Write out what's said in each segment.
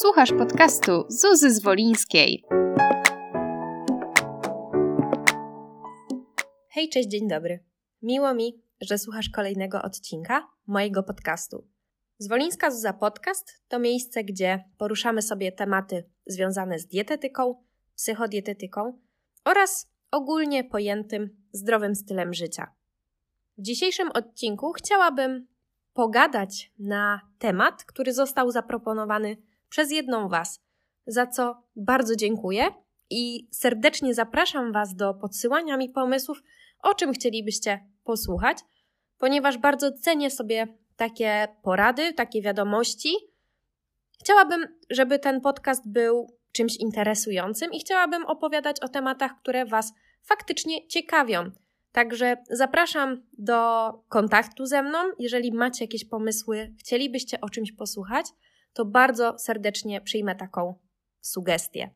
Słuchasz podcastu Zuzy Zwolińskiej. Hej, cześć, dzień dobry. Miło mi, że słuchasz kolejnego odcinka mojego podcastu. Zwolińska Zuza Podcast to miejsce, gdzie poruszamy sobie tematy związane z dietetyką, psychodietetyką oraz ogólnie pojętym zdrowym stylem życia. W dzisiejszym odcinku chciałabym pogadać na temat, który został zaproponowany przez jedną Was, za co bardzo dziękuję i serdecznie zapraszam Was do podsyłania mi pomysłów, o czym chcielibyście posłuchać, ponieważ bardzo cenię sobie takie porady, takie wiadomości. Chciałabym, żeby ten podcast był czymś interesującym i chciałabym opowiadać o tematach, które Was faktycznie ciekawią. Także zapraszam do kontaktu ze mną. Jeżeli macie jakieś pomysły, chcielibyście o czymś posłuchać, to bardzo serdecznie przyjmę taką sugestię.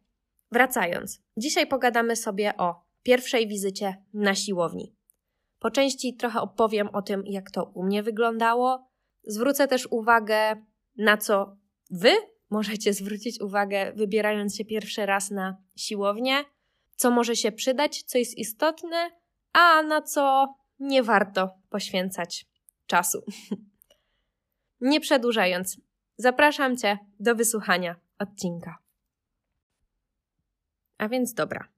Wracając, dzisiaj pogadamy sobie o pierwszej wizycie na siłowni. Po części trochę opowiem o tym, jak to u mnie wyglądało. Zwrócę też uwagę na co Wy możecie zwrócić uwagę, wybierając się pierwszy raz na siłownię, co może się przydać, co jest istotne, a na co nie warto poświęcać czasu. nie przedłużając, zapraszam Cię do wysłuchania odcinka. A więc dobra.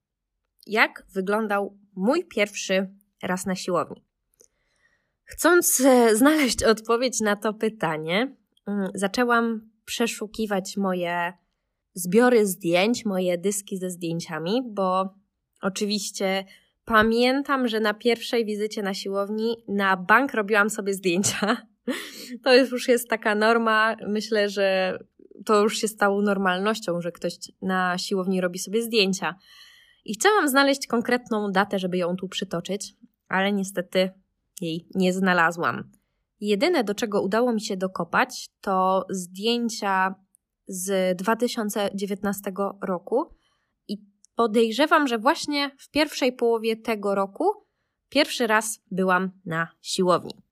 Jak wyglądał mój pierwszy raz na siłowni? Chcąc e, znaleźć odpowiedź na to pytanie, mm, zaczęłam przeszukiwać moje zbiory zdjęć, moje dyski ze zdjęciami, bo oczywiście pamiętam, że na pierwszej wizycie na siłowni na bank robiłam sobie zdjęcia. To już jest taka norma. Myślę, że to już się stało normalnością, że ktoś na siłowni robi sobie zdjęcia. I chciałam znaleźć konkretną datę, żeby ją tu przytoczyć, ale niestety jej nie znalazłam. Jedyne, do czego udało mi się dokopać, to zdjęcia z 2019 roku. I podejrzewam, że właśnie w pierwszej połowie tego roku pierwszy raz byłam na siłowni.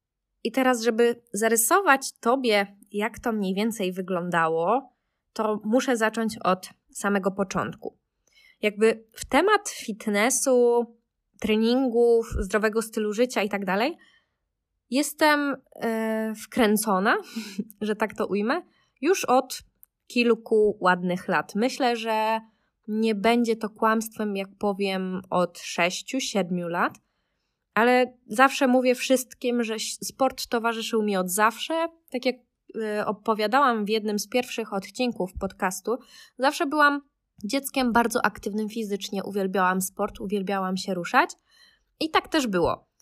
I teraz, żeby zarysować Tobie, jak to mniej więcej wyglądało, to muszę zacząć od samego początku. Jakby w temat fitnessu, treningów, zdrowego stylu życia i tak dalej, jestem e, wkręcona, że tak to ujmę, już od kilku ładnych lat. Myślę, że nie będzie to kłamstwem, jak powiem, od 6-7 lat, ale zawsze mówię wszystkim, że sport towarzyszył mi od zawsze. Tak jak y, opowiadałam w jednym z pierwszych odcinków podcastu, zawsze byłam dzieckiem bardzo aktywnym fizycznie, uwielbiałam sport, uwielbiałam się ruszać i tak też było.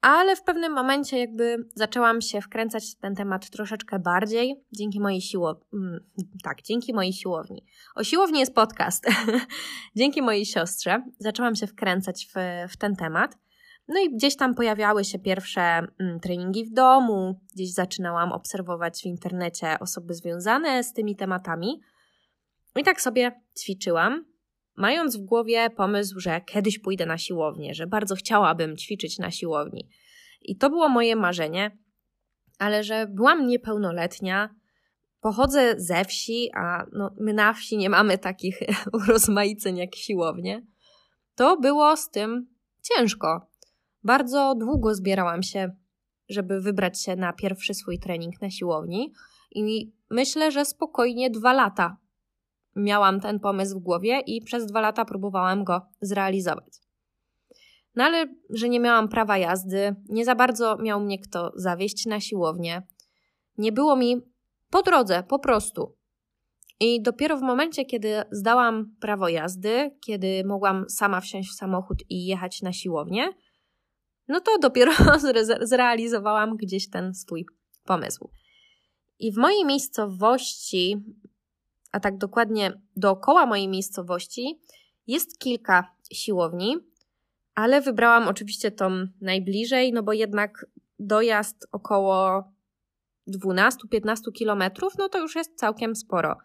Ale w pewnym momencie jakby zaczęłam się wkręcać w ten temat troszeczkę bardziej dzięki mojej siłowni. Mm, tak, dzięki mojej siłowni. O siłowni jest podcast. dzięki mojej siostrze zaczęłam się wkręcać w, w ten temat. No i gdzieś tam pojawiały się pierwsze mm, treningi w domu, gdzieś zaczynałam obserwować w internecie osoby związane z tymi tematami. I tak sobie ćwiczyłam, mając w głowie pomysł, że kiedyś pójdę na siłownię, że bardzo chciałabym ćwiczyć na siłowni. I to było moje marzenie, ale że byłam niepełnoletnia, pochodzę ze wsi, a no, my na wsi nie mamy takich urozmaiceń jak siłownie, to było z tym ciężko. Bardzo długo zbierałam się, żeby wybrać się na pierwszy swój trening na siłowni i myślę, że spokojnie dwa lata miałam ten pomysł w głowie i przez dwa lata próbowałam go zrealizować. No ale, że nie miałam prawa jazdy, nie za bardzo miał mnie kto zawieźć na siłownię. Nie było mi po drodze, po prostu. I dopiero w momencie, kiedy zdałam prawo jazdy, kiedy mogłam sama wsiąść w samochód i jechać na siłownię, no to dopiero zrealizowałam gdzieś ten swój pomysł. I w mojej miejscowości, a tak dokładnie dookoła mojej miejscowości, jest kilka siłowni, ale wybrałam oczywiście tą najbliżej, no bo jednak dojazd około 12-15 kilometrów, no to już jest całkiem sporo.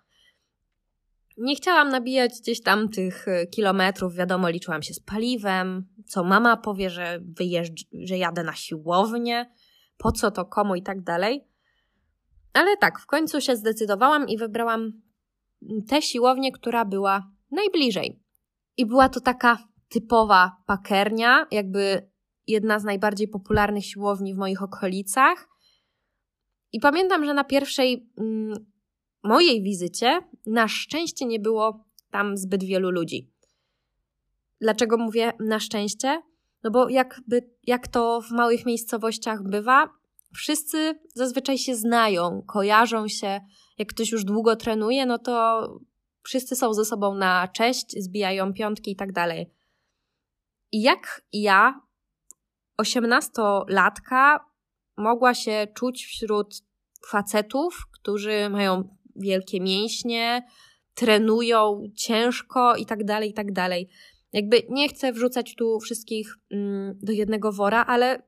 Nie chciałam nabijać gdzieś tam tych e, kilometrów, wiadomo, liczyłam się z paliwem, co mama powie, że wyjeżdż, że jadę na siłownię, po co to komu i tak dalej. Ale tak, w końcu się zdecydowałam i wybrałam tę siłownię, która była najbliżej. I była to taka typowa pakernia, jakby jedna z najbardziej popularnych siłowni w moich okolicach. I pamiętam, że na pierwszej mm, mojej wizycie na szczęście nie było tam zbyt wielu ludzi. Dlaczego mówię na szczęście? No bo jakby, jak to w małych miejscowościach bywa, wszyscy zazwyczaj się znają, kojarzą się. Jak ktoś już długo trenuje, no to wszyscy są ze sobą na cześć, zbijają piątki i tak dalej. I jak ja, osiemnastolatka, mogła się czuć wśród facetów, którzy mają wielkie mięśnie, trenują ciężko i tak dalej, i tak dalej. Jakby nie chcę wrzucać tu wszystkich mm, do jednego wora, ale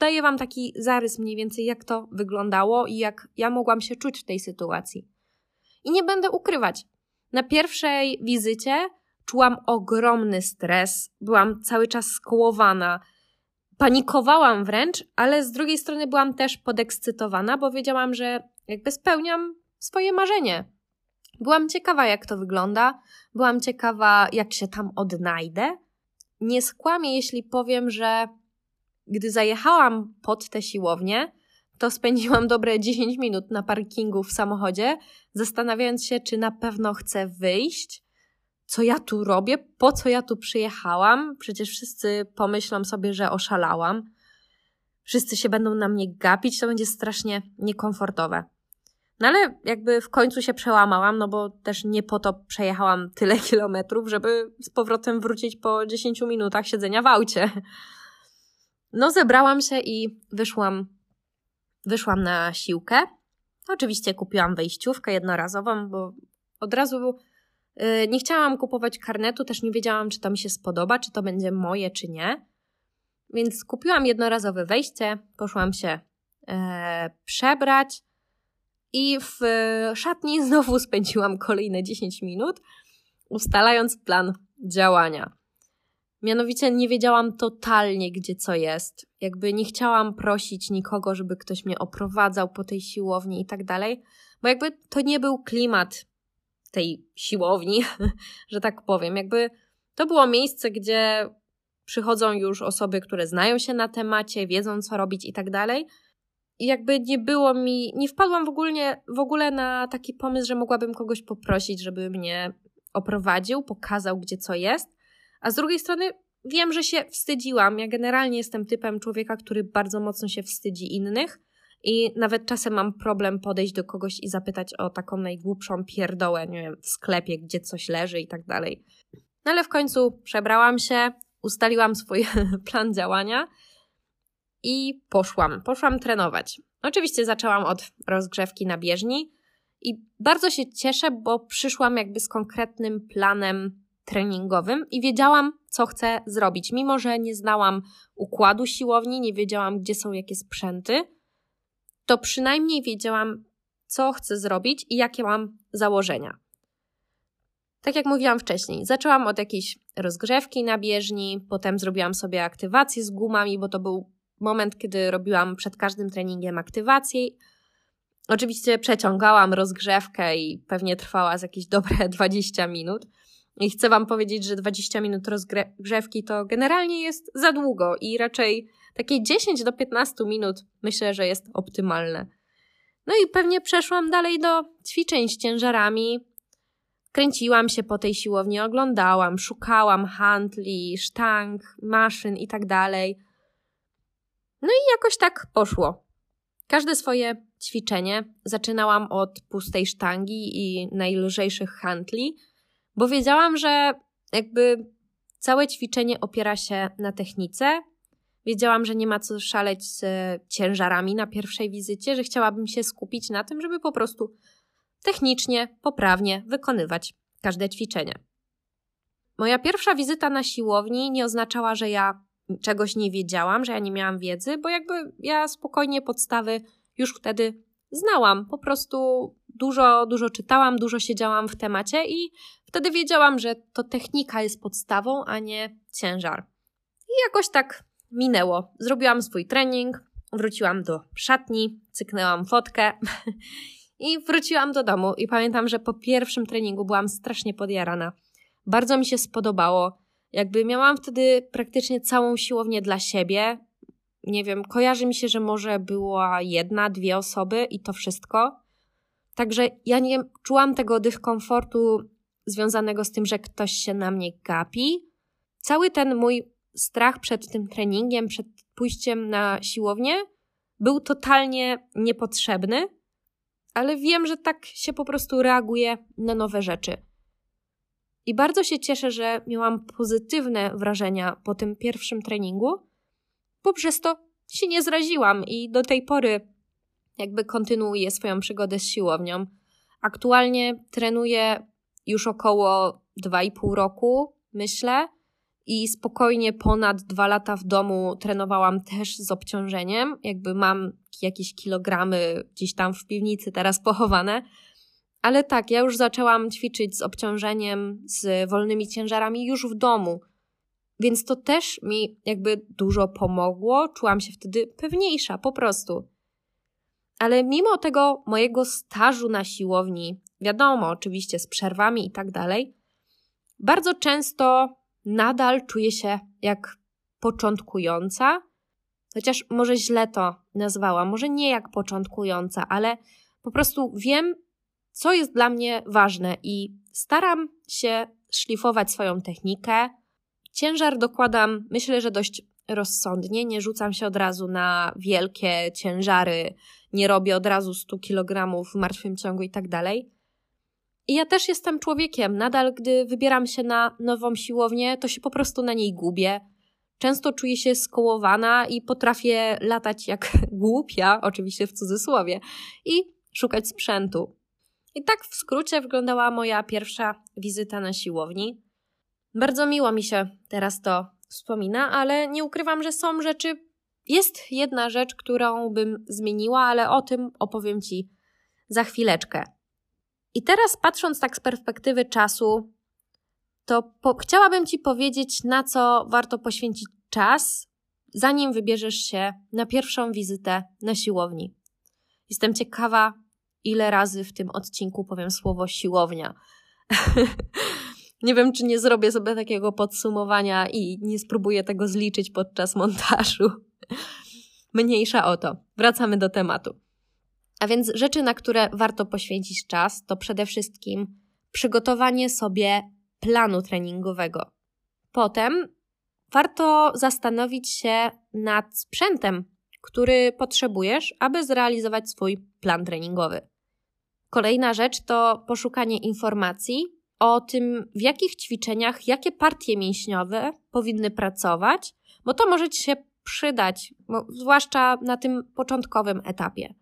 daję Wam taki zarys mniej więcej, jak to wyglądało i jak ja mogłam się czuć w tej sytuacji. I nie będę ukrywać. Na pierwszej wizycie czułam ogromny stres, byłam cały czas skołowana, panikowałam wręcz, ale z drugiej strony byłam też podekscytowana, bo wiedziałam, że jakby spełniam swoje marzenie. Byłam ciekawa, jak to wygląda, byłam ciekawa, jak się tam odnajdę. Nie skłamię, jeśli powiem, że gdy zajechałam pod tę siłownię, to spędziłam dobre 10 minut na parkingu w samochodzie, zastanawiając się, czy na pewno chcę wyjść, co ja tu robię, po co ja tu przyjechałam. Przecież wszyscy pomyślą sobie, że oszalałam. Wszyscy się będą na mnie gapić, to będzie strasznie niekomfortowe. No ale jakby w końcu się przełamałam, no bo też nie po to przejechałam tyle kilometrów, żeby z powrotem wrócić po 10 minutach siedzenia w aucie. No zebrałam się i wyszłam, wyszłam na siłkę. Oczywiście kupiłam wejściówkę jednorazową, bo od razu yy, nie chciałam kupować karnetu, też nie wiedziałam, czy to mi się spodoba, czy to będzie moje, czy nie. Więc kupiłam jednorazowe wejście, poszłam się yy, przebrać, i w e, szatni znowu spędziłam kolejne 10 minut, ustalając plan działania. Mianowicie nie wiedziałam totalnie, gdzie co jest. Jakby nie chciałam prosić nikogo, żeby ktoś mnie oprowadzał po tej siłowni i tak dalej, bo jakby to nie był klimat tej siłowni, że tak powiem. Jakby to było miejsce, gdzie przychodzą już osoby, które znają się na temacie, wiedzą co robić i tak dalej jakby nie było mi, nie wpadłam w ogóle, w ogóle na taki pomysł, że mogłabym kogoś poprosić, żeby mnie oprowadził, pokazał, gdzie co jest. A z drugiej strony wiem, że się wstydziłam. Ja generalnie jestem typem człowieka, który bardzo mocno się wstydzi innych. I nawet czasem mam problem podejść do kogoś i zapytać o taką najgłupszą pierdołę, nie wiem, w sklepie, gdzie coś leży i tak dalej. No ale w końcu przebrałam się, ustaliłam swój plan działania i poszłam. Poszłam trenować. Oczywiście zaczęłam od rozgrzewki na bieżni i bardzo się cieszę, bo przyszłam jakby z konkretnym planem treningowym i wiedziałam, co chcę zrobić. Mimo, że nie znałam układu siłowni, nie wiedziałam, gdzie są jakie sprzęty, to przynajmniej wiedziałam, co chcę zrobić i jakie mam założenia. Tak jak mówiłam wcześniej, zaczęłam od jakiejś rozgrzewki na bieżni, potem zrobiłam sobie aktywację z gumami, bo to był moment, kiedy robiłam przed każdym treningiem aktywację. Oczywiście przeciągałam rozgrzewkę i pewnie trwała z jakieś dobre 20 minut. I chcę Wam powiedzieć, że 20 minut rozgrzewki to generalnie jest za długo i raczej takie 10 do 15 minut myślę, że jest optymalne. No i pewnie przeszłam dalej do ćwiczeń z ciężarami. Kręciłam się po tej siłowni, oglądałam, szukałam handli, sztang, maszyn i tak dalej. No i jakoś tak poszło. Każde swoje ćwiczenie zaczynałam od pustej sztangi i najlżejszych handli, bo wiedziałam, że jakby całe ćwiczenie opiera się na technice. Wiedziałam, że nie ma co szaleć z ciężarami na pierwszej wizycie, że chciałabym się skupić na tym, żeby po prostu technicznie, poprawnie wykonywać każde ćwiczenie. Moja pierwsza wizyta na siłowni nie oznaczała, że ja czegoś nie wiedziałam, że ja nie miałam wiedzy, bo jakby ja spokojnie podstawy już wtedy znałam. Po prostu dużo, dużo czytałam, dużo siedziałam w temacie i wtedy wiedziałam, że to technika jest podstawą, a nie ciężar. I jakoś tak minęło. Zrobiłam swój trening, wróciłam do szatni, cyknęłam fotkę I wróciłam do domu i pamiętam, że po pierwszym treningu byłam strasznie podjarana. Bardzo mi się spodobało. Jakby miałam wtedy praktycznie całą siłownię dla siebie. Nie wiem, kojarzy mi się, że może była jedna, dwie osoby i to wszystko. Także ja nie czułam tego dyskomfortu związanego z tym, że ktoś się na mnie gapi. Cały ten mój strach przed tym treningiem, przed pójściem na siłownię był totalnie niepotrzebny, ale wiem, że tak się po prostu reaguje na nowe rzeczy. I bardzo się cieszę, że miałam pozytywne wrażenia po tym pierwszym treningu, bo przez to się nie zraziłam i do tej pory jakby kontynuuję swoją przygodę z siłownią. Aktualnie trenuję już około 2,5 roku, myślę, i spokojnie ponad dwa lata w domu trenowałam też z obciążeniem. Jakby mam jakieś kilogramy gdzieś tam w piwnicy teraz pochowane. Ale tak, ja już zaczęłam ćwiczyć z obciążeniem, z wolnymi ciężarami już w domu. Więc to też mi jakby dużo pomogło. Czułam się wtedy pewniejsza, po prostu. Ale mimo tego mojego stażu na siłowni, wiadomo, oczywiście z przerwami i tak dalej, bardzo często nadal czuję się jak początkująca, chociaż może źle to nazwałam, może nie jak początkująca, ale po prostu wiem, co jest dla mnie ważne i staram się szlifować swoją technikę. Ciężar dokładam, myślę, że dość rozsądnie, nie rzucam się od razu na wielkie ciężary, nie robię od razu 100 kg w martwym ciągu i tak dalej. I ja też jestem człowiekiem. Nadal, gdy wybieram się na nową siłownię, to się po prostu na niej gubię. Często czuję się skołowana i potrafię latać jak głupia, oczywiście w cudzysłowie, i szukać sprzętu. I tak w skrócie wyglądała moja pierwsza wizyta na siłowni. Bardzo miło mi się teraz to wspomina, ale nie ukrywam, że są rzeczy. Jest jedna rzecz, którą bym zmieniła, ale o tym opowiem Ci za chwileczkę. I teraz patrząc tak z perspektywy czasu, to po, chciałabym Ci powiedzieć, na co warto poświęcić czas, zanim wybierzesz się na pierwszą wizytę na siłowni. Jestem ciekawa, ile razy w tym odcinku powiem słowo siłownia. nie wiem, czy nie zrobię sobie takiego podsumowania i nie spróbuję tego zliczyć podczas montażu. Mniejsza o to. Wracamy do tematu. A więc rzeczy, na które warto poświęcić czas, to przede wszystkim przygotowanie sobie planu treningowego. Potem warto zastanowić się nad sprzętem, który potrzebujesz, aby zrealizować swój plan treningowy. Kolejna rzecz to poszukanie informacji o tym, w jakich ćwiczeniach, jakie partie mięśniowe powinny pracować, bo to może Ci się przydać, zwłaszcza na tym początkowym etapie.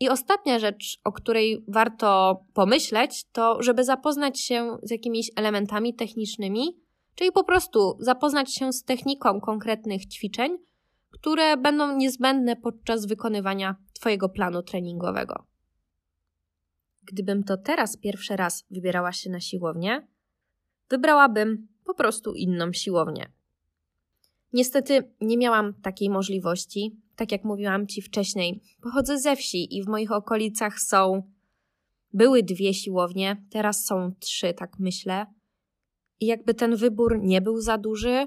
I ostatnia rzecz, o której warto pomyśleć, to żeby zapoznać się z jakimiś elementami technicznymi, czyli po prostu zapoznać się z techniką konkretnych ćwiczeń, które będą niezbędne podczas wykonywania Twojego planu treningowego. Gdybym to teraz pierwszy raz wybierała się na siłownię, wybrałabym po prostu inną siłownię. Niestety nie miałam takiej możliwości, tak jak mówiłam Ci wcześniej, pochodzę ze wsi i w moich okolicach są. Były dwie siłownie, teraz są trzy, tak myślę. I jakby ten wybór nie był za duży,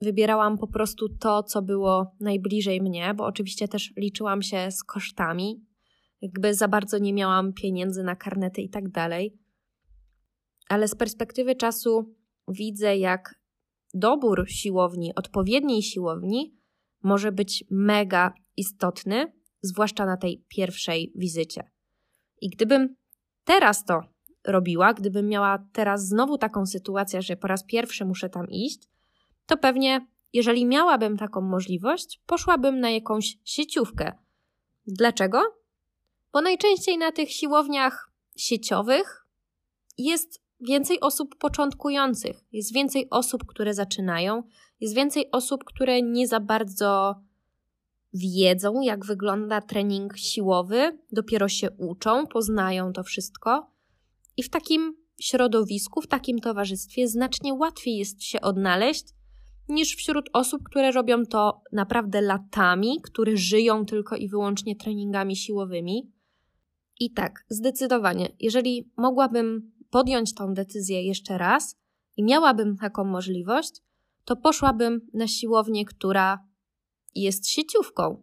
wybierałam po prostu to, co było najbliżej mnie, bo oczywiście też liczyłam się z kosztami. Jakby za bardzo nie miałam pieniędzy na karnety i tak dalej. Ale z perspektywy czasu widzę, jak dobór siłowni, odpowiedniej siłowni, może być mega istotny, zwłaszcza na tej pierwszej wizycie. I gdybym teraz to robiła, gdybym miała teraz znowu taką sytuację, że po raz pierwszy muszę tam iść, to pewnie, jeżeli miałabym taką możliwość, poszłabym na jakąś sieciówkę. Dlaczego? Bo najczęściej na tych siłowniach sieciowych jest więcej osób początkujących, jest więcej osób, które zaczynają, jest więcej osób, które nie za bardzo wiedzą, jak wygląda trening siłowy, dopiero się uczą, poznają to wszystko. I w takim środowisku, w takim towarzystwie znacznie łatwiej jest się odnaleźć niż wśród osób, które robią to naprawdę latami, które żyją tylko i wyłącznie treningami siłowymi. I tak, zdecydowanie, jeżeli mogłabym podjąć tą decyzję jeszcze raz i miałabym taką możliwość, to poszłabym na siłownię, która jest sieciówką.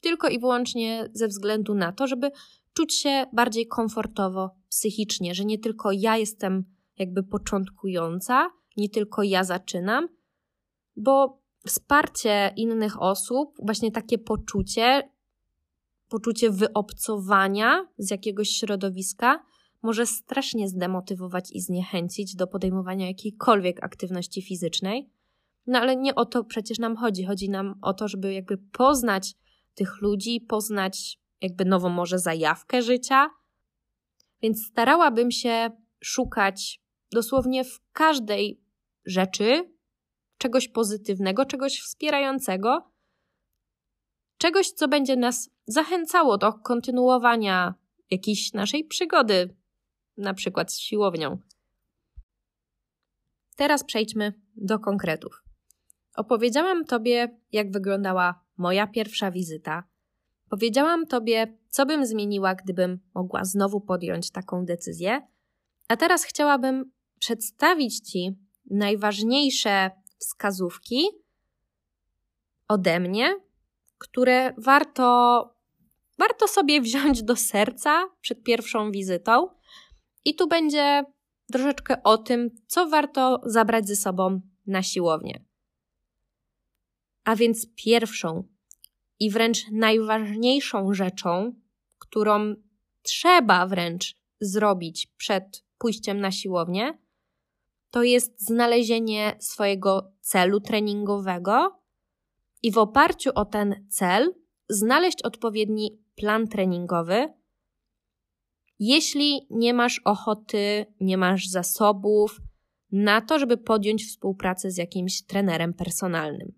Tylko i wyłącznie ze względu na to, żeby czuć się bardziej komfortowo psychicznie, że nie tylko ja jestem jakby początkująca, nie tylko ja zaczynam, bo wsparcie innych osób, właśnie takie poczucie, poczucie wyobcowania z jakiegoś środowiska, może strasznie zdemotywować i zniechęcić do podejmowania jakiejkolwiek aktywności fizycznej. No ale nie o to przecież nam chodzi. Chodzi nam o to, żeby jakby poznać tych ludzi, poznać jakby nową może zajawkę życia. Więc starałabym się szukać dosłownie w każdej rzeczy czegoś pozytywnego, czegoś wspierającego, czegoś, co będzie nas zachęcało do kontynuowania jakiejś naszej przygody, na przykład z siłownią. Teraz przejdźmy do konkretów. Opowiedziałam Tobie, jak wyglądała moja pierwsza wizyta. Powiedziałam Tobie, co bym zmieniła, gdybym mogła znowu podjąć taką decyzję. A teraz chciałabym przedstawić Ci najważniejsze wskazówki ode mnie, które warto, warto sobie wziąć do serca przed pierwszą wizytą. I tu będzie troszeczkę o tym, co warto zabrać ze sobą na siłownię. A więc pierwszą i wręcz najważniejszą rzeczą, którą trzeba wręcz zrobić przed pójściem na siłownię, to jest znalezienie swojego celu treningowego i w oparciu o ten cel znaleźć odpowiedni plan treningowy. Jeśli nie masz ochoty, nie masz zasobów na to, żeby podjąć współpracę z jakimś trenerem personalnym.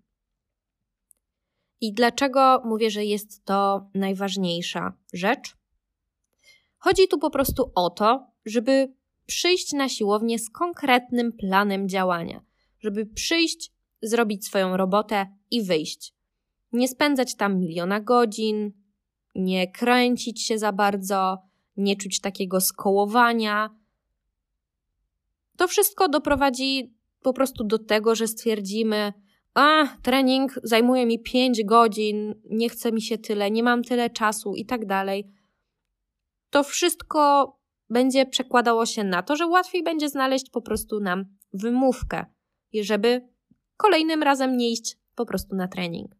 I dlaczego mówię, że jest to najważniejsza rzecz? Chodzi tu po prostu o to, żeby przyjść na siłownię z konkretnym planem działania, żeby przyjść, zrobić swoją robotę i wyjść. Nie spędzać tam miliona godzin, nie kręcić się za bardzo, nie czuć takiego skołowania. To wszystko doprowadzi po prostu do tego, że stwierdzimy, a trening zajmuje mi 5 godzin, nie chce mi się tyle, nie mam tyle czasu i tak dalej. To wszystko będzie przekładało się na to, że łatwiej będzie znaleźć po prostu nam wymówkę, żeby kolejnym razem nie iść po prostu na trening.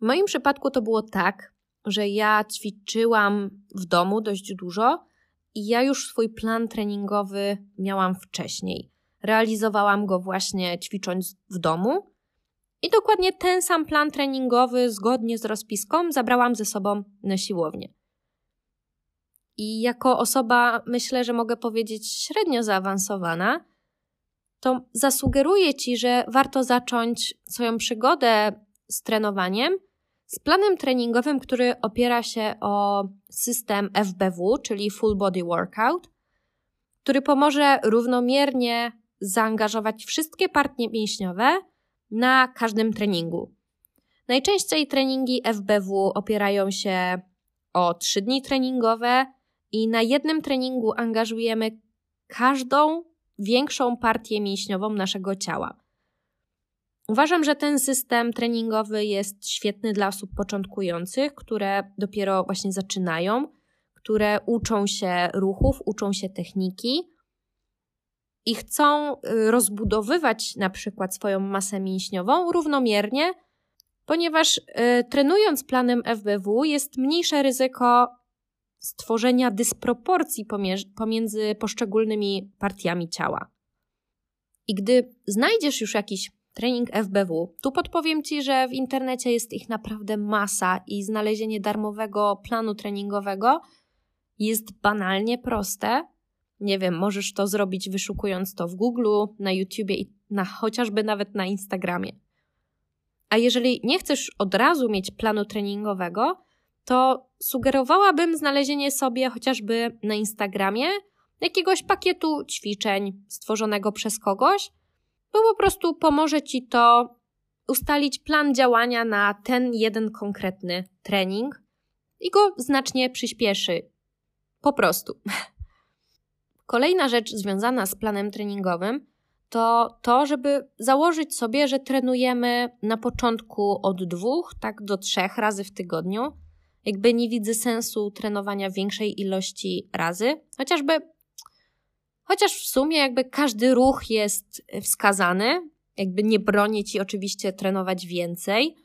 W moim przypadku to było tak, że ja ćwiczyłam w domu dość dużo i ja już swój plan treningowy miałam wcześniej. Realizowałam go właśnie ćwicząc w domu. I dokładnie ten sam plan treningowy, zgodnie z rozpiską, zabrałam ze sobą na siłownię. I jako osoba, myślę, że mogę powiedzieć średnio zaawansowana, to zasugeruję Ci, że warto zacząć swoją przygodę z trenowaniem z planem treningowym, który opiera się o system FBW, czyli Full Body Workout, który pomoże równomiernie zaangażować wszystkie partie mięśniowe na każdym treningu. Najczęściej treningi FBW opierają się o 3 dni treningowe i na jednym treningu angażujemy każdą większą partię mięśniową naszego ciała. Uważam, że ten system treningowy jest świetny dla osób początkujących, które dopiero właśnie zaczynają, które uczą się ruchów, uczą się techniki i chcą y, rozbudowywać na przykład swoją masę mięśniową równomiernie, ponieważ y, trenując planem FBW jest mniejsze ryzyko stworzenia dysproporcji pomiędzy poszczególnymi partiami ciała. I gdy znajdziesz już jakiś trening FBW, tu podpowiem Ci, że w internecie jest ich naprawdę masa i znalezienie darmowego planu treningowego jest banalnie proste. Nie wiem, możesz to zrobić wyszukując to w Google, na YouTubie i na, chociażby nawet na Instagramie. A jeżeli nie chcesz od razu mieć planu treningowego, to sugerowałabym znalezienie sobie chociażby na Instagramie jakiegoś pakietu ćwiczeń stworzonego przez kogoś, bo po prostu pomoże Ci to ustalić plan działania na ten jeden konkretny trening, i go znacznie przyspieszy. Po prostu. Kolejna rzecz związana z planem treningowym to to, żeby założyć sobie, że trenujemy na początku od dwóch, tak do trzech razy w tygodniu. Jakby nie widzę sensu trenowania większej ilości razy, chociażby, chociaż w sumie jakby każdy ruch jest wskazany, jakby nie bronię ci oczywiście trenować więcej,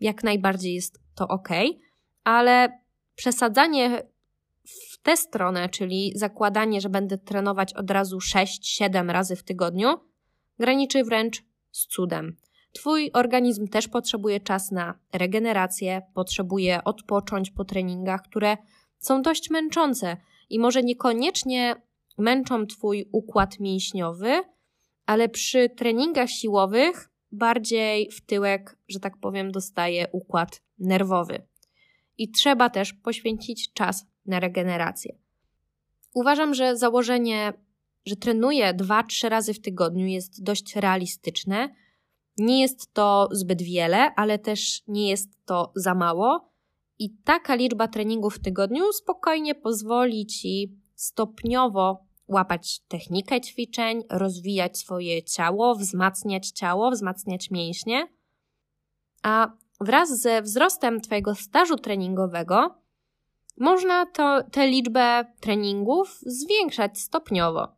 jak najbardziej jest to ok, ale przesadzanie w tę stronę, czyli zakładanie, że będę trenować od razu 6-7 razy w tygodniu, graniczy wręcz z cudem. Twój organizm też potrzebuje czas na regenerację, potrzebuje odpocząć po treningach, które są dość męczące i może niekoniecznie męczą Twój układ mięśniowy, ale przy treningach siłowych bardziej w tyłek, że tak powiem, dostaje układ nerwowy. I trzeba też poświęcić czas na regenerację. Uważam, że założenie, że trenuję 2-3 razy w tygodniu jest dość realistyczne. Nie jest to zbyt wiele, ale też nie jest to za mało. I taka liczba treningów w tygodniu spokojnie pozwoli ci stopniowo łapać technikę ćwiczeń, rozwijać swoje ciało, wzmacniać ciało, wzmacniać mięśnie. A wraz ze wzrostem Twojego stażu treningowego można to, tę liczbę treningów zwiększać stopniowo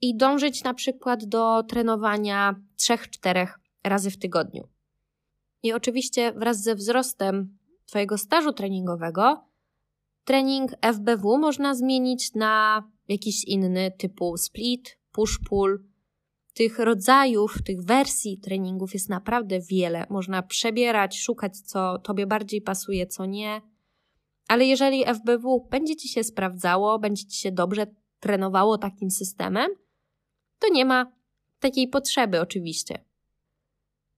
i dążyć na przykład do trenowania 3-4 razy w tygodniu. I oczywiście wraz ze wzrostem Twojego stażu treningowego, trening FBW można zmienić na jakiś inny typu split, push-pull. Tych rodzajów, tych wersji treningów jest naprawdę wiele. Można przebierać, szukać, co Tobie bardziej pasuje, co nie. Ale jeżeli FBW będzie Ci się sprawdzało, będzie Ci się dobrze trenowało takim systemem, to nie ma takiej potrzeby, oczywiście.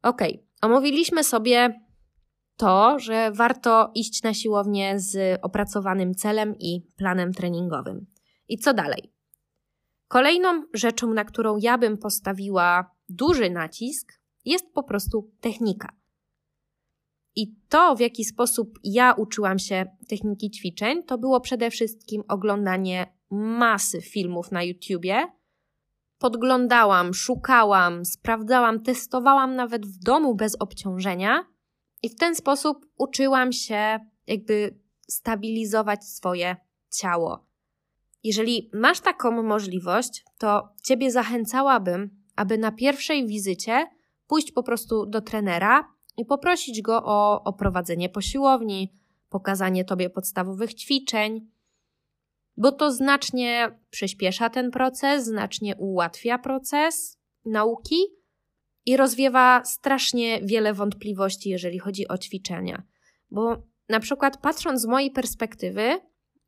Ok, omówiliśmy sobie to, że warto iść na siłownię z opracowanym celem i planem treningowym. I co dalej? Kolejną rzeczą, na którą ja bym postawiła duży nacisk, jest po prostu technika. I to, w jaki sposób ja uczyłam się techniki ćwiczeń, to było przede wszystkim oglądanie masy filmów na YouTubie. Podglądałam, szukałam, sprawdzałam, testowałam nawet w domu bez obciążenia i w ten sposób uczyłam się jakby stabilizować swoje ciało. Jeżeli masz taką możliwość, to Ciebie zachęcałabym, aby na pierwszej wizycie pójść po prostu do trenera i poprosić go o oprowadzenie po siłowni, pokazanie Tobie podstawowych ćwiczeń, bo to znacznie przyspiesza ten proces, znacznie ułatwia proces nauki i rozwiewa strasznie wiele wątpliwości, jeżeli chodzi o ćwiczenia. Bo na przykład patrząc z mojej perspektywy,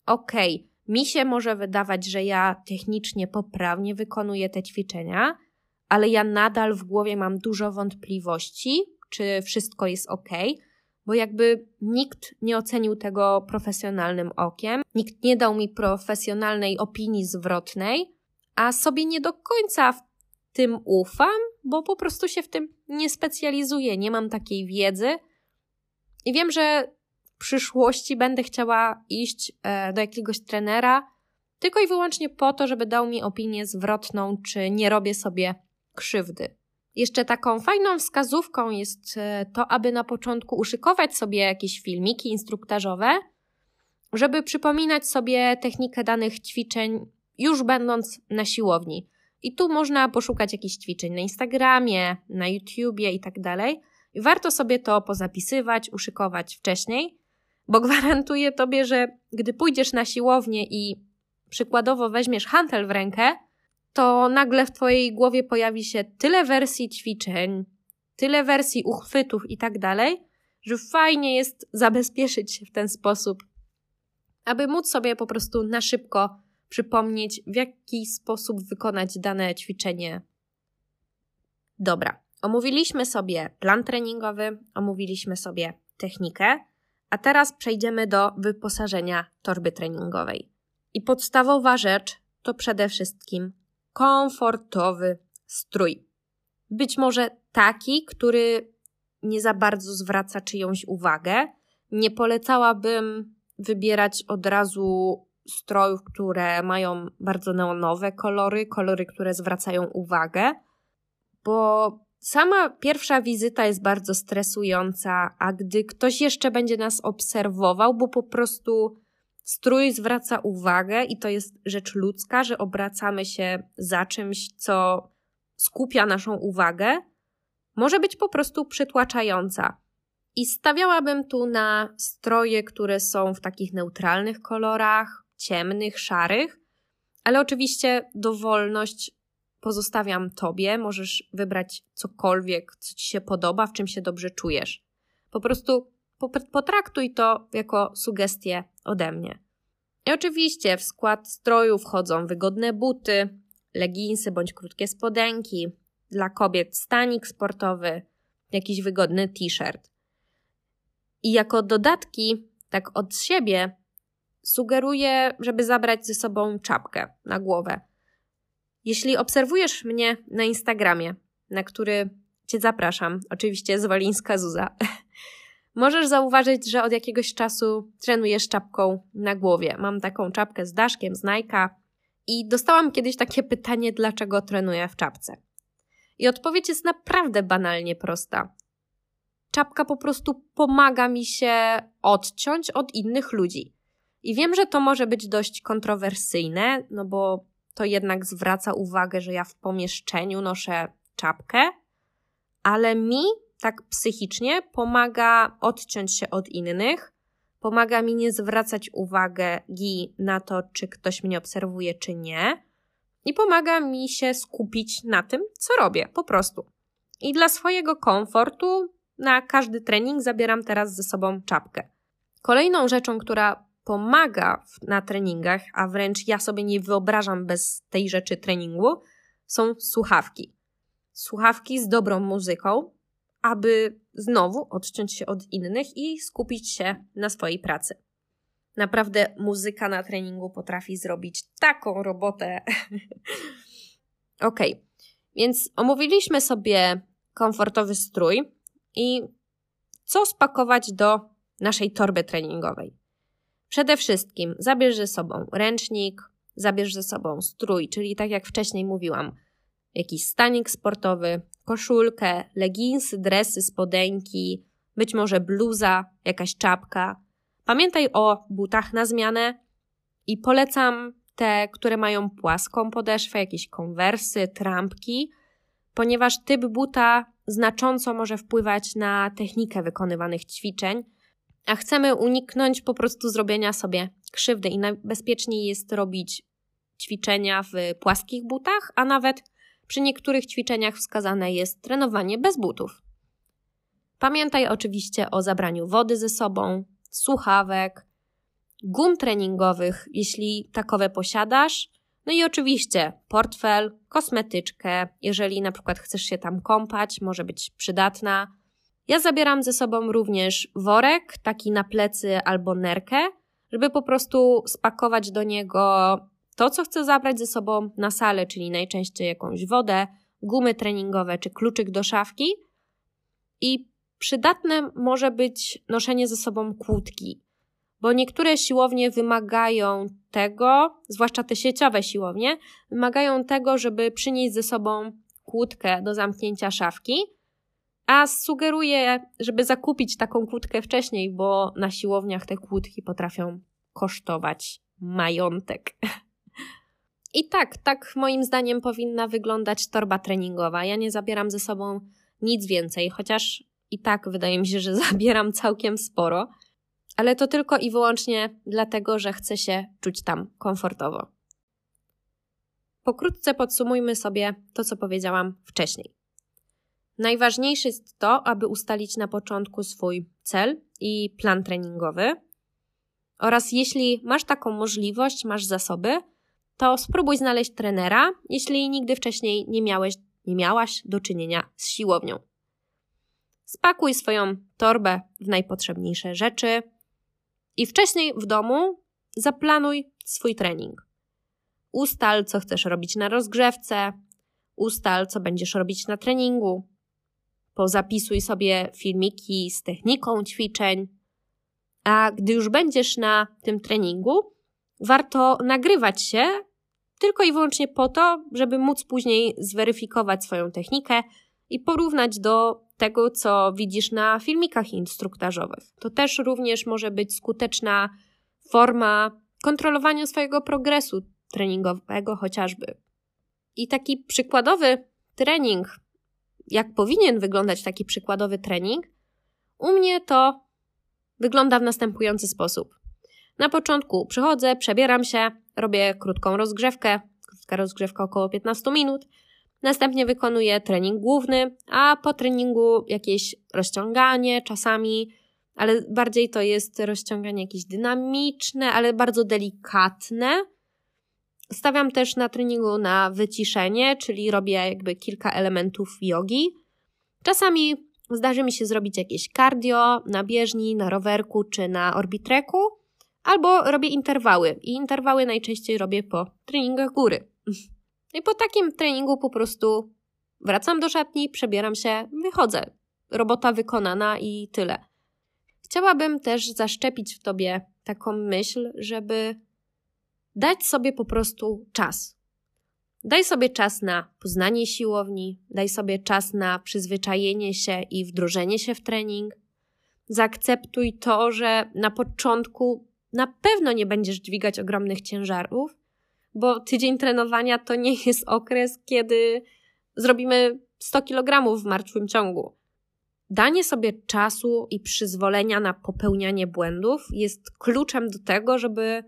okej, okay, mi się może wydawać, że ja technicznie poprawnie wykonuję te ćwiczenia, ale ja nadal w głowie mam dużo wątpliwości, czy wszystko jest ok, bo jakby nikt nie ocenił tego profesjonalnym okiem, nikt nie dał mi profesjonalnej opinii zwrotnej, a sobie nie do końca w tym ufam, bo po prostu się w tym nie specjalizuję, nie mam takiej wiedzy. I wiem, że przyszłości będę chciała iść e, do jakiegoś trenera tylko i wyłącznie po to, żeby dał mi opinię zwrotną, czy nie robię sobie krzywdy. Jeszcze taką fajną wskazówką jest e, to, aby na początku uszykować sobie jakieś filmiki instruktażowe, żeby przypominać sobie technikę danych ćwiczeń już będąc na siłowni. I tu można poszukać jakichś ćwiczeń na Instagramie, na YouTubie i tak dalej. I warto sobie to pozapisywać, uszykować wcześniej, bo gwarantuję tobie, że gdy pójdziesz na siłownię i przykładowo weźmiesz hantel w rękę, to nagle w twojej głowie pojawi się tyle wersji ćwiczeń, tyle wersji uchwytów i tak dalej, że fajnie jest zabezpieczyć się w ten sposób, aby móc sobie po prostu na szybko przypomnieć, w jaki sposób wykonać dane ćwiczenie. Dobra, omówiliśmy sobie plan treningowy, omówiliśmy sobie technikę. A teraz przejdziemy do wyposażenia torby treningowej. I podstawowa rzecz to przede wszystkim komfortowy strój. Być może taki, który nie za bardzo zwraca czyjąś uwagę, Nie polecałabym wybierać od razu strojów, które mają bardzo neonowe kolory, kolory, które zwracają uwagę, bo sama pierwsza wizyta jest bardzo stresująca, a gdy ktoś jeszcze będzie nas obserwował, bo po prostu strój zwraca uwagę i to jest rzecz ludzka, że obracamy się za czymś, co skupia naszą uwagę, może być po prostu przytłaczająca. I stawiałabym tu na stroje, które są w takich neutralnych kolorach, ciemnych, szarych, ale oczywiście dowolność pozostawiam Tobie. Możesz wybrać cokolwiek, co Ci się podoba, w czym się dobrze czujesz. Po prostu potraktuj to jako sugestię ode mnie. I oczywiście w skład stroju wchodzą wygodne buty, leginsy bądź krótkie spodenki, dla kobiet stanik sportowy, jakiś wygodny t-shirt. I jako dodatki, tak od siebie, sugeruję, żeby zabrać ze sobą czapkę na głowę. Jeśli obserwujesz mnie na Instagramie, na który Cię zapraszam, oczywiście z Wolińska Zuza, możesz zauważyć, że od jakiegoś czasu trenujesz czapką na głowie. Mam taką czapkę z daszkiem, z Nike'a i dostałam kiedyś takie pytanie, dlaczego trenuję w czapce. I odpowiedź jest naprawdę banalnie prosta. Czapka po prostu pomaga mi się odciąć od innych ludzi. I wiem, że to może być dość kontrowersyjne, no bo to jednak zwraca uwagę, że ja w pomieszczeniu noszę czapkę, ale mi tak psychicznie pomaga odciąć się od innych, pomaga mi nie zwracać uwagi na to, czy ktoś mnie obserwuje, czy nie, i pomaga mi się skupić na tym, co robię, po prostu. I dla swojego komfortu na każdy trening zabieram teraz ze sobą czapkę. Kolejną rzeczą, która pomaga na treningach, a wręcz ja sobie nie wyobrażam bez tej rzeczy treningu, są słuchawki. Słuchawki z dobrą muzyką, aby znowu odciąć się od innych i skupić się na swojej pracy. Naprawdę muzyka na treningu potrafi zrobić taką robotę. ok, więc omówiliśmy sobie komfortowy strój i co spakować do naszej torby treningowej. Przede wszystkim zabierz ze sobą ręcznik, zabierz ze sobą strój, czyli tak jak wcześniej mówiłam, jakiś stanik sportowy, koszulkę, leginsy, dresy, spodenki, być może bluza, jakaś czapka. Pamiętaj o butach na zmianę i polecam te, które mają płaską podeszwę, jakieś konwersy, trampki, ponieważ typ buta znacząco może wpływać na technikę wykonywanych ćwiczeń, a chcemy uniknąć po prostu zrobienia sobie krzywdy i najbezpieczniej jest robić ćwiczenia w płaskich butach, a nawet przy niektórych ćwiczeniach wskazane jest trenowanie bez butów. Pamiętaj oczywiście o zabraniu wody ze sobą, słuchawek, gum treningowych, jeśli takowe posiadasz, no i oczywiście portfel, kosmetyczkę, jeżeli na przykład chcesz się tam kąpać, może być przydatna. Ja zabieram ze sobą również worek, taki na plecy albo nerkę, żeby po prostu spakować do niego to, co chcę zabrać ze sobą na salę, czyli najczęściej jakąś wodę, gumy treningowe czy kluczyk do szafki. I przydatne może być noszenie ze sobą kłódki, bo niektóre siłownie wymagają tego, zwłaszcza te sieciowe siłownie, wymagają tego, żeby przynieść ze sobą kłódkę do zamknięcia szafki. A sugeruję, żeby zakupić taką kłódkę wcześniej, bo na siłowniach te kłódki potrafią kosztować majątek. I tak, tak moim zdaniem powinna wyglądać torba treningowa. Ja nie zabieram ze sobą nic więcej, chociaż i tak wydaje mi się, że zabieram całkiem sporo, ale to tylko i wyłącznie dlatego, że chcę się czuć tam komfortowo. Pokrótce podsumujmy sobie to, co powiedziałam wcześniej. Najważniejsze jest to, aby ustalić na początku swój cel i plan treningowy. Oraz jeśli masz taką możliwość, masz zasoby, to spróbuj znaleźć trenera, jeśli nigdy wcześniej nie miałeś, nie miałaś do czynienia z siłownią. Spakuj swoją torbę w najpotrzebniejsze rzeczy i wcześniej w domu zaplanuj swój trening. Ustal, co chcesz robić na rozgrzewce, ustal, co będziesz robić na treningu. Pozapisuj sobie filmiki z techniką ćwiczeń. A gdy już będziesz na tym treningu, warto nagrywać się tylko i wyłącznie po to, żeby móc później zweryfikować swoją technikę i porównać do tego, co widzisz na filmikach instruktażowych. To też również może być skuteczna forma kontrolowania swojego progresu treningowego, chociażby. I taki przykładowy trening, jak powinien wyglądać taki przykładowy trening, u mnie to wygląda w następujący sposób. Na początku przychodzę, przebieram się, robię krótką rozgrzewkę, krótka rozgrzewka około 15 minut. Następnie wykonuję trening główny, a po treningu jakieś rozciąganie czasami, ale bardziej to jest rozciąganie jakieś dynamiczne, ale bardzo delikatne. Stawiam też na treningu na wyciszenie, czyli robię jakby kilka elementów jogi. Czasami zdarzy mi się zrobić jakieś cardio na bieżni, na rowerku czy na orbitreku, albo robię interwały. I interwały najczęściej robię po treningach góry. I po takim treningu po prostu wracam do szatni, przebieram się, wychodzę. Robota wykonana i tyle. Chciałabym też zaszczepić w tobie taką myśl, żeby dać sobie po prostu czas. Daj sobie czas na poznanie siłowni, daj sobie czas na przyzwyczajenie się i wdrożenie się w trening. Zaakceptuj to, że na początku na pewno nie będziesz dźwigać ogromnych ciężarów, bo tydzień trenowania to nie jest okres, kiedy zrobimy 100 kg w martwym ciągu. Danie sobie czasu i przyzwolenia na popełnianie błędów jest kluczem do tego, żeby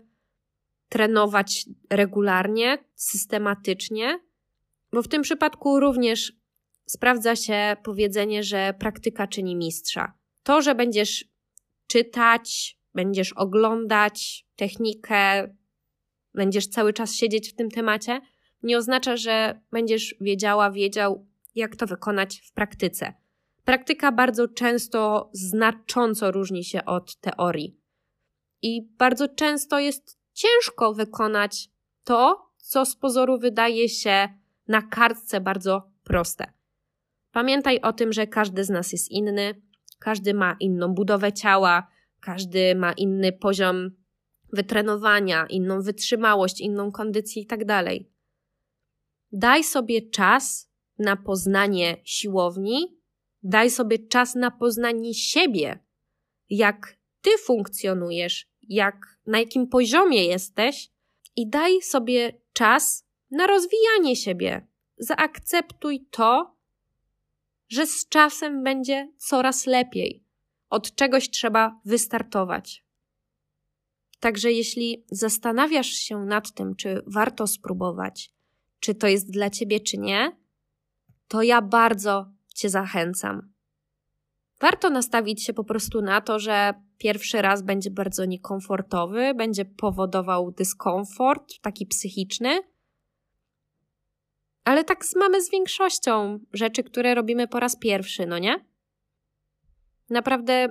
trenować regularnie, systematycznie, bo w tym przypadku również sprawdza się powiedzenie, że praktyka czyni mistrza. To, że będziesz czytać, będziesz oglądać technikę, będziesz cały czas siedzieć w tym temacie, nie oznacza, że będziesz wiedziała, wiedział, jak to wykonać w praktyce. Praktyka bardzo często znacząco różni się od teorii. I bardzo często jest ciężko wykonać to, co z pozoru wydaje się na kartce bardzo proste. Pamiętaj o tym, że każdy z nas jest inny, każdy ma inną budowę ciała, każdy ma inny poziom wytrenowania, inną wytrzymałość, inną kondycję itd. Tak daj sobie czas na poznanie siłowni, daj sobie czas na poznanie siebie, jak ty funkcjonujesz, jak, na jakim poziomie jesteś i daj sobie czas na rozwijanie siebie. Zaakceptuj to, że z czasem będzie coraz lepiej. Od czegoś trzeba wystartować. Także jeśli zastanawiasz się nad tym, czy warto spróbować, czy to jest dla ciebie, czy nie, to ja bardzo cię zachęcam. Warto nastawić się po prostu na to, że pierwszy raz będzie bardzo niekomfortowy, będzie powodował dyskomfort, taki psychiczny. Ale tak mamy z większością rzeczy, które robimy po raz pierwszy, no nie? Naprawdę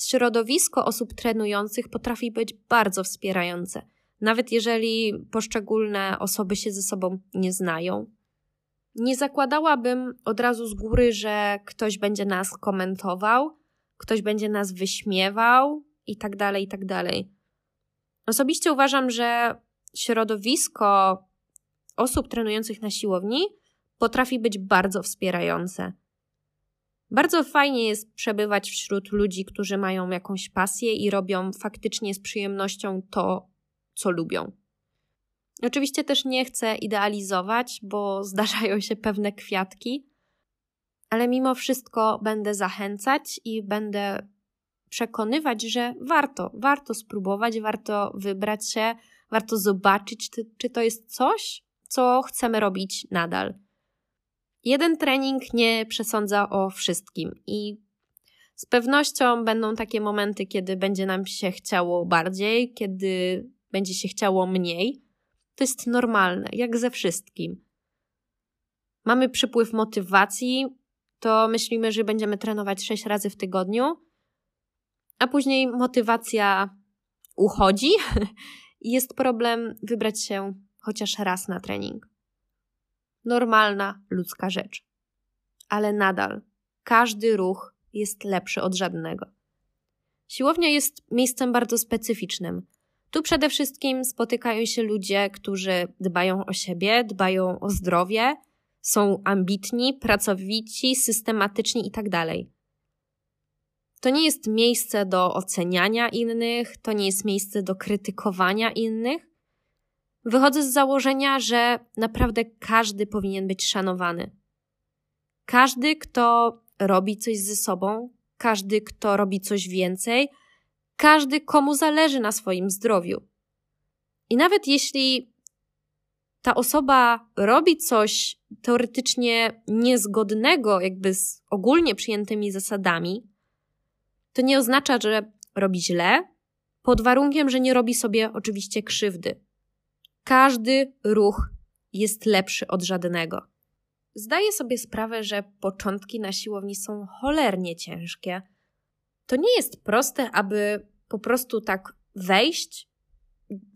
środowisko osób trenujących potrafi być bardzo wspierające, nawet jeżeli poszczególne osoby się ze sobą nie znają. Nie zakładałabym od razu z góry, że ktoś będzie nas komentował, ktoś będzie nas wyśmiewał i tak dalej, i tak dalej. Osobiście uważam, że środowisko osób trenujących na siłowni potrafi być bardzo wspierające. Bardzo fajnie jest przebywać wśród ludzi, którzy mają jakąś pasję i robią faktycznie z przyjemnością to, co lubią. Oczywiście też nie chcę idealizować, bo zdarzają się pewne kwiatki, ale mimo wszystko będę zachęcać i będę przekonywać, że warto, warto spróbować, warto wybrać się, warto zobaczyć, czy, to jest coś, co chcemy robić nadal. Jeden trening nie przesądza o wszystkim i z pewnością będą takie momenty, kiedy będzie nam się chciało bardziej, kiedy będzie się chciało mniej. To jest normalne, jak ze wszystkim. Mamy przypływ motywacji, to myślimy, że będziemy trenować 6 razy w tygodniu, a później motywacja uchodzi jest problem wybrać się chociaż raz na trening normalna ludzka rzecz. Ale nadal każdy ruch jest lepszy od żadnego. Siłownia jest miejscem bardzo specyficznym. Tu przede wszystkim spotykają się ludzie, którzy dbają o siebie, dbają o zdrowie, są ambitni, pracowici, systematyczni itd. Tak to nie jest miejsce do oceniania innych, to nie jest miejsce do krytykowania innych. Wychodzę z założenia, że naprawdę każdy powinien być szanowany. Każdy, kto robi coś ze sobą, każdy, kto robi coś więcej, każdy, komu zależy na swoim zdrowiu. I nawet jeśli ta osoba robi coś teoretycznie niezgodnego, jakby z ogólnie przyjętymi zasadami, to nie oznacza, że robi źle, pod warunkiem, że nie robi sobie oczywiście krzywdy. Każdy ruch jest lepszy od żadnego. Zdaję sobie sprawę, że początki na siłowni są cholernie ciężkie. To nie jest proste, aby po prostu tak wejść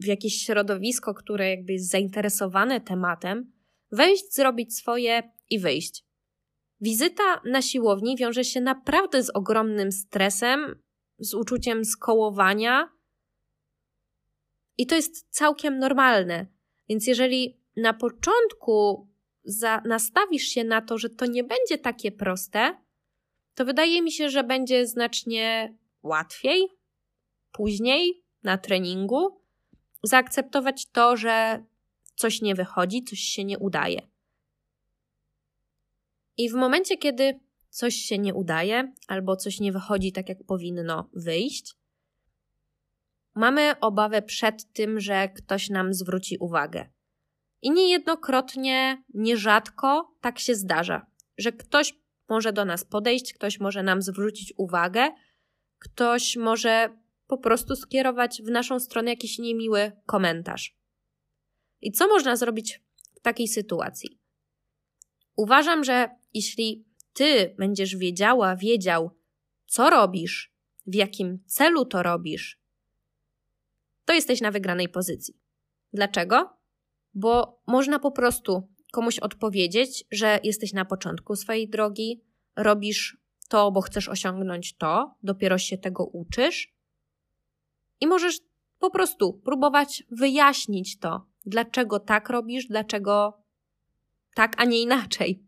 w jakieś środowisko, które jakby jest zainteresowane tematem, wejść, zrobić swoje i wyjść. Wizyta na siłowni wiąże się naprawdę z ogromnym stresem, z uczuciem skołowania. I to jest całkiem normalne. Więc jeżeli na początku za, nastawisz się na to, że to nie będzie takie proste, to wydaje mi się, że będzie znacznie łatwiej później na treningu zaakceptować to, że coś nie wychodzi, coś się nie udaje. I w momencie, kiedy coś się nie udaje albo coś nie wychodzi tak, jak powinno wyjść, mamy obawę przed tym, że ktoś nam zwróci uwagę. I niejednokrotnie, nierzadko tak się zdarza, że ktoś może do nas podejść, ktoś może nam zwrócić uwagę, ktoś może po prostu skierować w naszą stronę jakiś niemiły komentarz. I co można zrobić w takiej sytuacji? Uważam, że jeśli ty będziesz wiedziała, wiedział, co robisz, w jakim celu to robisz, to jesteś na wygranej pozycji. Dlaczego? Bo można po prostu komuś odpowiedzieć, że jesteś na początku swojej drogi, robisz to, bo chcesz osiągnąć to, dopiero się tego uczysz. I możesz po prostu próbować wyjaśnić to, dlaczego tak robisz, dlaczego tak, a nie inaczej.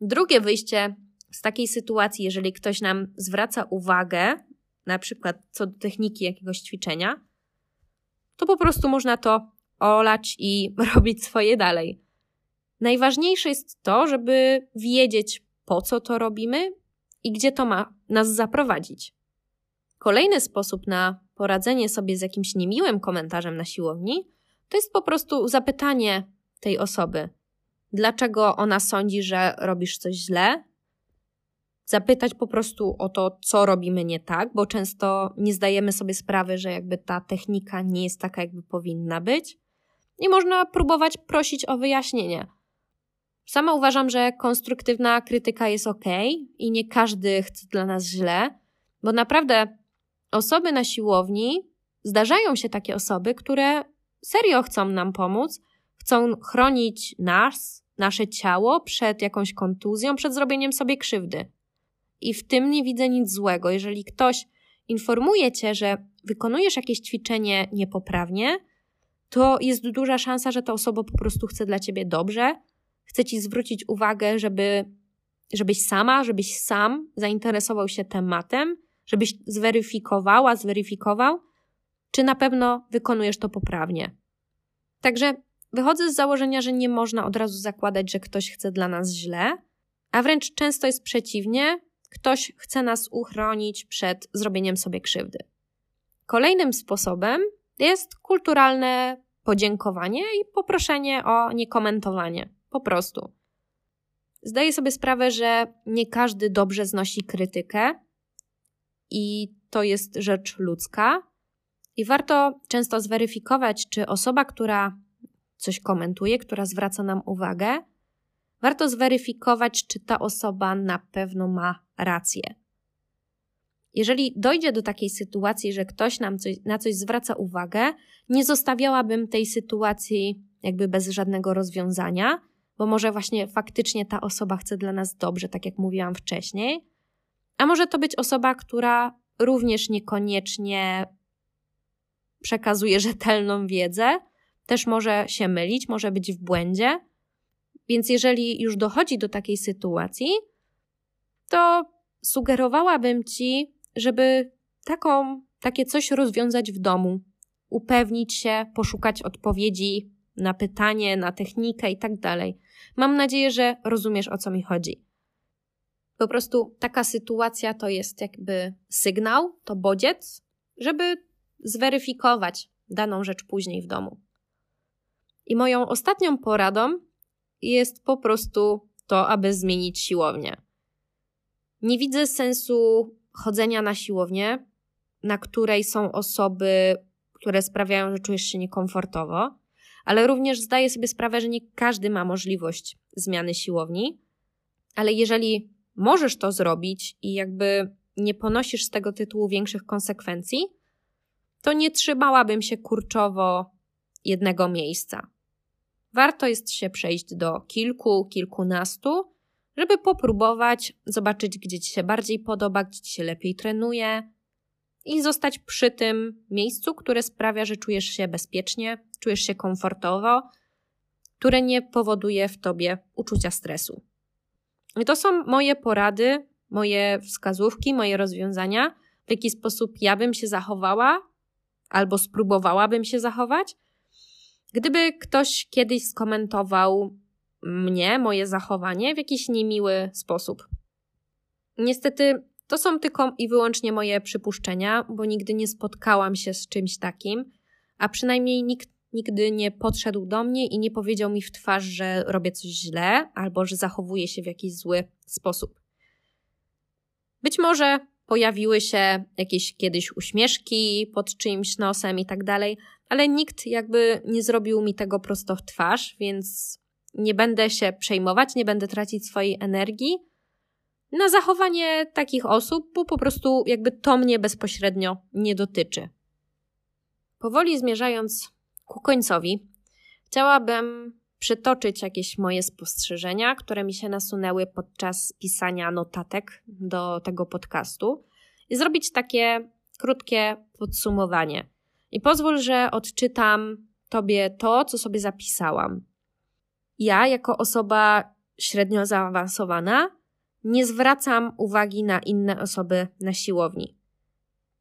Drugie wyjście z takiej sytuacji, jeżeli ktoś nam zwraca uwagę, na przykład co do techniki jakiegoś ćwiczenia, to po prostu można to olać i robić swoje dalej. Najważniejsze jest to, żeby wiedzieć, po co to robimy i gdzie to ma nas zaprowadzić. Kolejny sposób na poradzenie sobie z jakimś niemiłym komentarzem na siłowni to jest po prostu zapytanie tej osoby, dlaczego ona sądzi, że robisz coś źle, zapytać po prostu o to, co robimy nie tak, bo często nie zdajemy sobie sprawy, że jakby ta technika nie jest taka, jakby powinna być. I można próbować prosić o wyjaśnienie. Sama uważam, że konstruktywna krytyka jest ok i nie każdy chce dla nas źle, bo naprawdę osoby na siłowni, zdarzają się takie osoby, które serio chcą nam pomóc, chcą chronić nas, nasze ciało przed jakąś kontuzją, przed zrobieniem sobie krzywdy. I w tym nie widzę nic złego. Jeżeli ktoś informuje cię, że wykonujesz jakieś ćwiczenie niepoprawnie, to jest duża szansa, że ta osoba po prostu chce dla ciebie dobrze, chce ci zwrócić uwagę, żeby, żebyś sama, żebyś sam zainteresował się tematem, żebyś zweryfikowała, zweryfikował, czy na pewno wykonujesz to poprawnie. Także wychodzę z założenia, że nie można od razu zakładać, że ktoś chce dla nas źle, a wręcz często jest przeciwnie, ktoś chce nas uchronić przed zrobieniem sobie krzywdy. Kolejnym sposobem jest kulturalne podziękowanie i poproszenie o niekomentowanie. Po prostu. Zdaję sobie sprawę, że nie każdy dobrze znosi krytykę i to jest rzecz ludzka. I warto często zweryfikować, czy osoba, która coś komentuje, która zwraca nam uwagę, warto zweryfikować, czy ta osoba na pewno ma rację. Jeżeli dojdzie do takiej sytuacji, że ktoś nam coś, na coś zwraca uwagę, nie zostawiałabym tej sytuacji jakby bez żadnego rozwiązania, bo może właśnie faktycznie ta osoba chce dla nas dobrze, tak jak mówiłam wcześniej, a może to być osoba, która również niekoniecznie przekazuje rzetelną wiedzę, też może się mylić, może być w błędzie. Więc jeżeli już dochodzi do takiej sytuacji, to sugerowałabym ci, żeby taką, takie coś rozwiązać w domu, upewnić się, poszukać odpowiedzi na pytanie, na technikę i tak dalej. Mam nadzieję, że rozumiesz o co mi chodzi. Po prostu taka sytuacja to jest jakby sygnał, to bodziec, żeby zweryfikować daną rzecz później w domu. I moją ostatnią poradą jest po prostu to, aby zmienić siłownię. Nie widzę sensu chodzenia na siłownię, na której są osoby, które sprawiają, że czujesz się niekomfortowo, ale również zdaję sobie sprawę, że nie każdy ma możliwość zmiany siłowni, ale jeżeli możesz to zrobić i jakby nie ponosisz z tego tytułu większych konsekwencji, to nie trzymałabym się kurczowo jednego miejsca. Warto jest się przejść do kilku, kilkunastu, żeby popróbować, zobaczyć, gdzie ci się bardziej podoba, gdzie ci się lepiej trenuje i zostać przy tym miejscu, które sprawia, że czujesz się bezpiecznie, czujesz się komfortowo, które nie powoduje w tobie uczucia stresu. I to są moje porady, moje wskazówki, moje rozwiązania, w jaki sposób ja bym się zachowała albo spróbowałabym się zachować. Gdyby ktoś kiedyś skomentował mnie, moje zachowanie w jakiś niemiły sposób. Niestety to są tylko i wyłącznie moje przypuszczenia, bo nigdy nie spotkałam się z czymś takim, a przynajmniej nikt nigdy nie podszedł do mnie i nie powiedział mi w twarz, że robię coś źle albo że zachowuję się w jakiś zły sposób. Być może pojawiły się jakieś kiedyś uśmieszki pod czyimś nosem i tak dalej, ale nikt jakby nie zrobił mi tego prosto w twarz, więc nie będę się przejmować, nie będę tracić swojej energii na zachowanie takich osób, bo po prostu jakby to mnie bezpośrednio nie dotyczy. Powoli zmierzając ku końcowi, chciałabym przytoczyć jakieś moje spostrzeżenia, które mi się nasunęły podczas pisania notatek do tego podcastu i zrobić takie krótkie podsumowanie. I pozwól, że odczytam Tobie to, co sobie zapisałam. Ja, jako osoba średnio zaawansowana, nie zwracam uwagi na inne osoby na siłowni.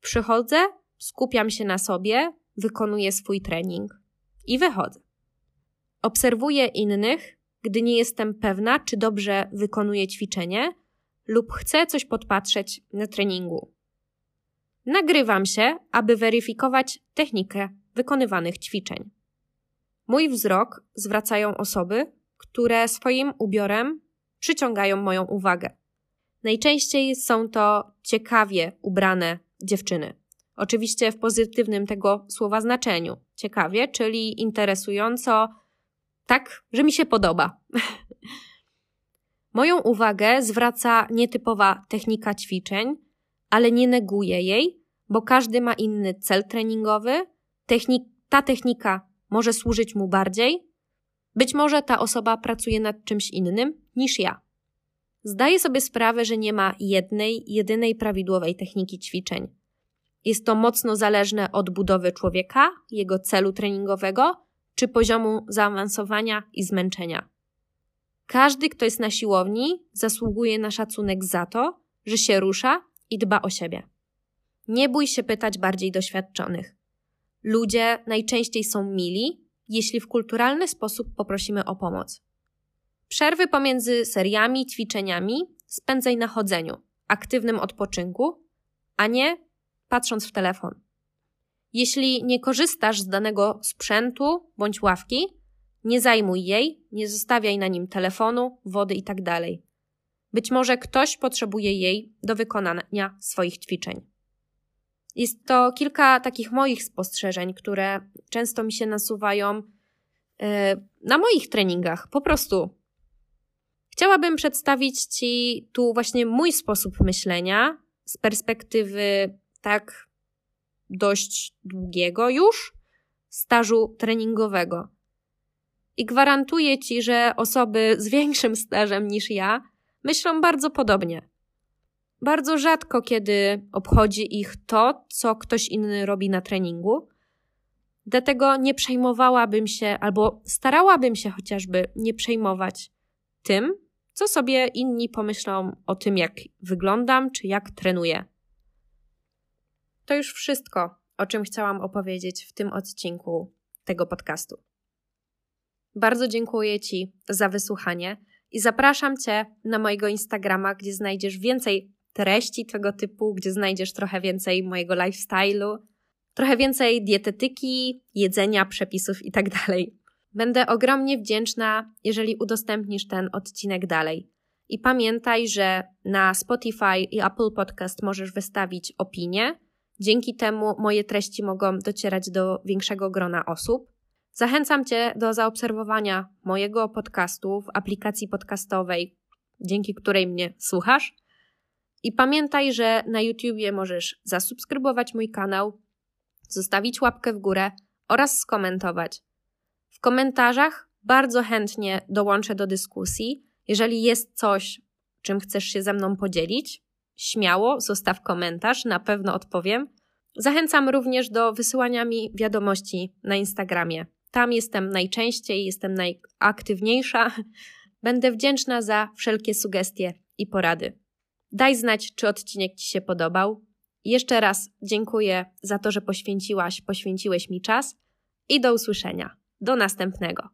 Przychodzę, skupiam się na sobie, wykonuję swój trening i wychodzę. Obserwuję innych, gdy nie jestem pewna, czy dobrze wykonuję ćwiczenie lub chcę coś podpatrzeć na treningu. Nagrywam się, aby weryfikować technikę wykonywanych ćwiczeń. Mój wzrok zwracają osoby, które swoim ubiorem przyciągają moją uwagę. Najczęściej są to ciekawie ubrane dziewczyny. Oczywiście w pozytywnym tego słowa znaczeniu. Ciekawie, czyli interesująco, tak, że mi się podoba. Moją uwagę zwraca nietypowa technika ćwiczeń, ale nie neguję jej, bo każdy ma inny cel treningowy. Technik, ta technika może służyć mu bardziej. Być może ta osoba pracuje nad czymś innym niż ja. Zdaję sobie sprawę, że nie ma jednej, jedynej prawidłowej techniki ćwiczeń. Jest to mocno zależne od budowy człowieka, jego celu treningowego czy poziomu zaawansowania i zmęczenia. Każdy, kto jest na siłowni, zasługuje na szacunek za to, że się rusza i dba o siebie. Nie bój się pytać bardziej doświadczonych. Ludzie najczęściej są mili, jeśli w kulturalny sposób poprosimy o pomoc. Przerwy pomiędzy seriami, ćwiczeniami spędzaj na chodzeniu, aktywnym odpoczynku, a nie patrząc w telefon. Jeśli nie korzystasz z danego sprzętu bądź ławki, nie zajmuj jej, nie zostawiaj na nim telefonu, wody itd. Być może ktoś potrzebuje jej do wykonania swoich ćwiczeń. Jest to kilka takich moich spostrzeżeń, które często mi się nasuwają yy, na moich treningach, po prostu. Chciałabym przedstawić Ci tu właśnie mój sposób myślenia z perspektywy tak dość długiego już stażu treningowego. I gwarantuję Ci, że osoby z większym stażem niż ja myślą bardzo podobnie. bardzo rzadko kiedy obchodzi ich to, co ktoś inny robi na treningu. Dlatego nie przejmowałabym się, albo starałabym się chociażby nie przejmować tym, co sobie inni pomyślą o tym, jak wyglądam czy jak trenuję. To już wszystko, o czym chciałam opowiedzieć w tym odcinku tego podcastu. Bardzo dziękuję Ci za wysłuchanie i zapraszam Cię na mojego Instagrama, gdzie znajdziesz więcej treści tego typu, gdzie znajdziesz trochę więcej mojego lifestyle'u, trochę więcej dietetyki, jedzenia, przepisów itd. Tak Będę ogromnie wdzięczna, jeżeli udostępnisz ten odcinek dalej. I pamiętaj, że na Spotify i Apple Podcast możesz wystawić opinię. Dzięki temu moje treści mogą docierać do większego grona osób. Zachęcam Cię do zaobserwowania mojego podcastu w aplikacji podcastowej, dzięki której mnie słuchasz. I pamiętaj, że na YouTubie możesz zasubskrybować mój kanał, zostawić łapkę w górę oraz skomentować. W komentarzach bardzo chętnie dołączę do dyskusji. Jeżeli jest coś, czym chcesz się ze mną podzielić, śmiało zostaw komentarz, na pewno odpowiem. Zachęcam również do wysyłania mi wiadomości na Instagramie. Tam jestem najczęściej, jestem najaktywniejsza. Będę wdzięczna za wszelkie sugestie i porady. Daj znać, czy odcinek Ci się podobał. Jeszcze raz dziękuję za to, że poświęciłaś, poświęciłeś mi czas i do usłyszenia. Do następnego.